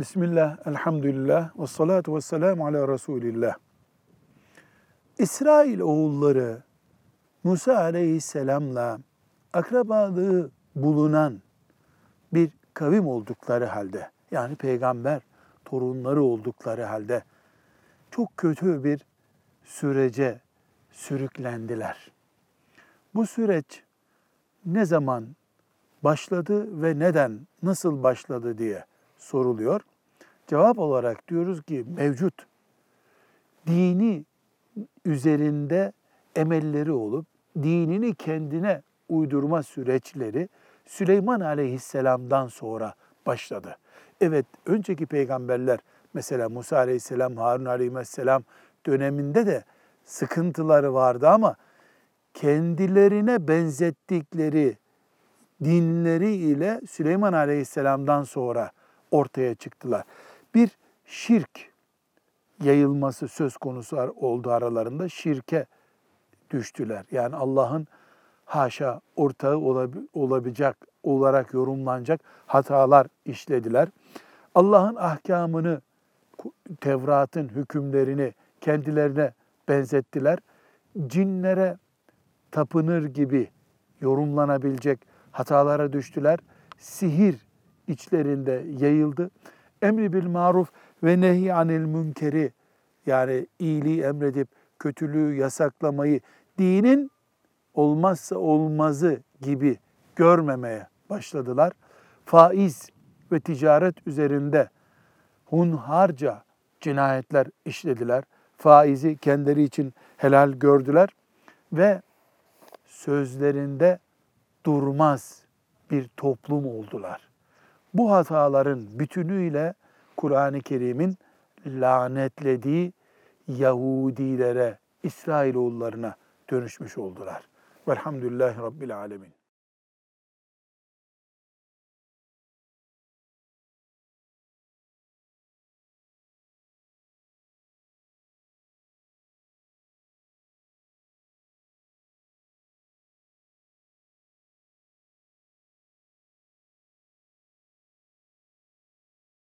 Bismillah, elhamdülillah, ve salatu ve selamu ala Resulillah. İsrail oğulları Musa aleyhisselamla akrabalığı bulunan bir kavim oldukları halde, yani peygamber torunları oldukları halde çok kötü bir sürece sürüklendiler. Bu süreç ne zaman başladı ve neden, nasıl başladı diye soruluyor. Cevap olarak diyoruz ki mevcut dini üzerinde emelleri olup dinini kendine uydurma süreçleri Süleyman Aleyhisselam'dan sonra başladı. Evet, önceki peygamberler mesela Musa Aleyhisselam, Harun Aleyhisselam döneminde de sıkıntıları vardı ama kendilerine benzettikleri dinleri ile Süleyman Aleyhisselam'dan sonra ortaya çıktılar. Bir şirk yayılması söz konusu oldu aralarında. Şirke düştüler. Yani Allah'ın haşa ortağı olabilecek olarak yorumlanacak hatalar işlediler. Allah'ın ahkamını, Tevrat'ın hükümlerini kendilerine benzettiler. Cinlere tapınır gibi yorumlanabilecek hatalara düştüler. Sihir içlerinde yayıldı. Emri bil maruf ve nehi anil münkeri yani iyiliği emredip kötülüğü yasaklamayı dinin olmazsa olmazı gibi görmemeye başladılar. Faiz ve ticaret üzerinde hunharca cinayetler işlediler. Faizi kendileri için helal gördüler ve sözlerinde durmaz bir toplum oldular. Bu hataların bütünüyle Kur'an-ı Kerim'in lanetlediği Yahudilere, İsrailoğullarına dönüşmüş oldular. Velhamdülillahi Rabbil Alemin.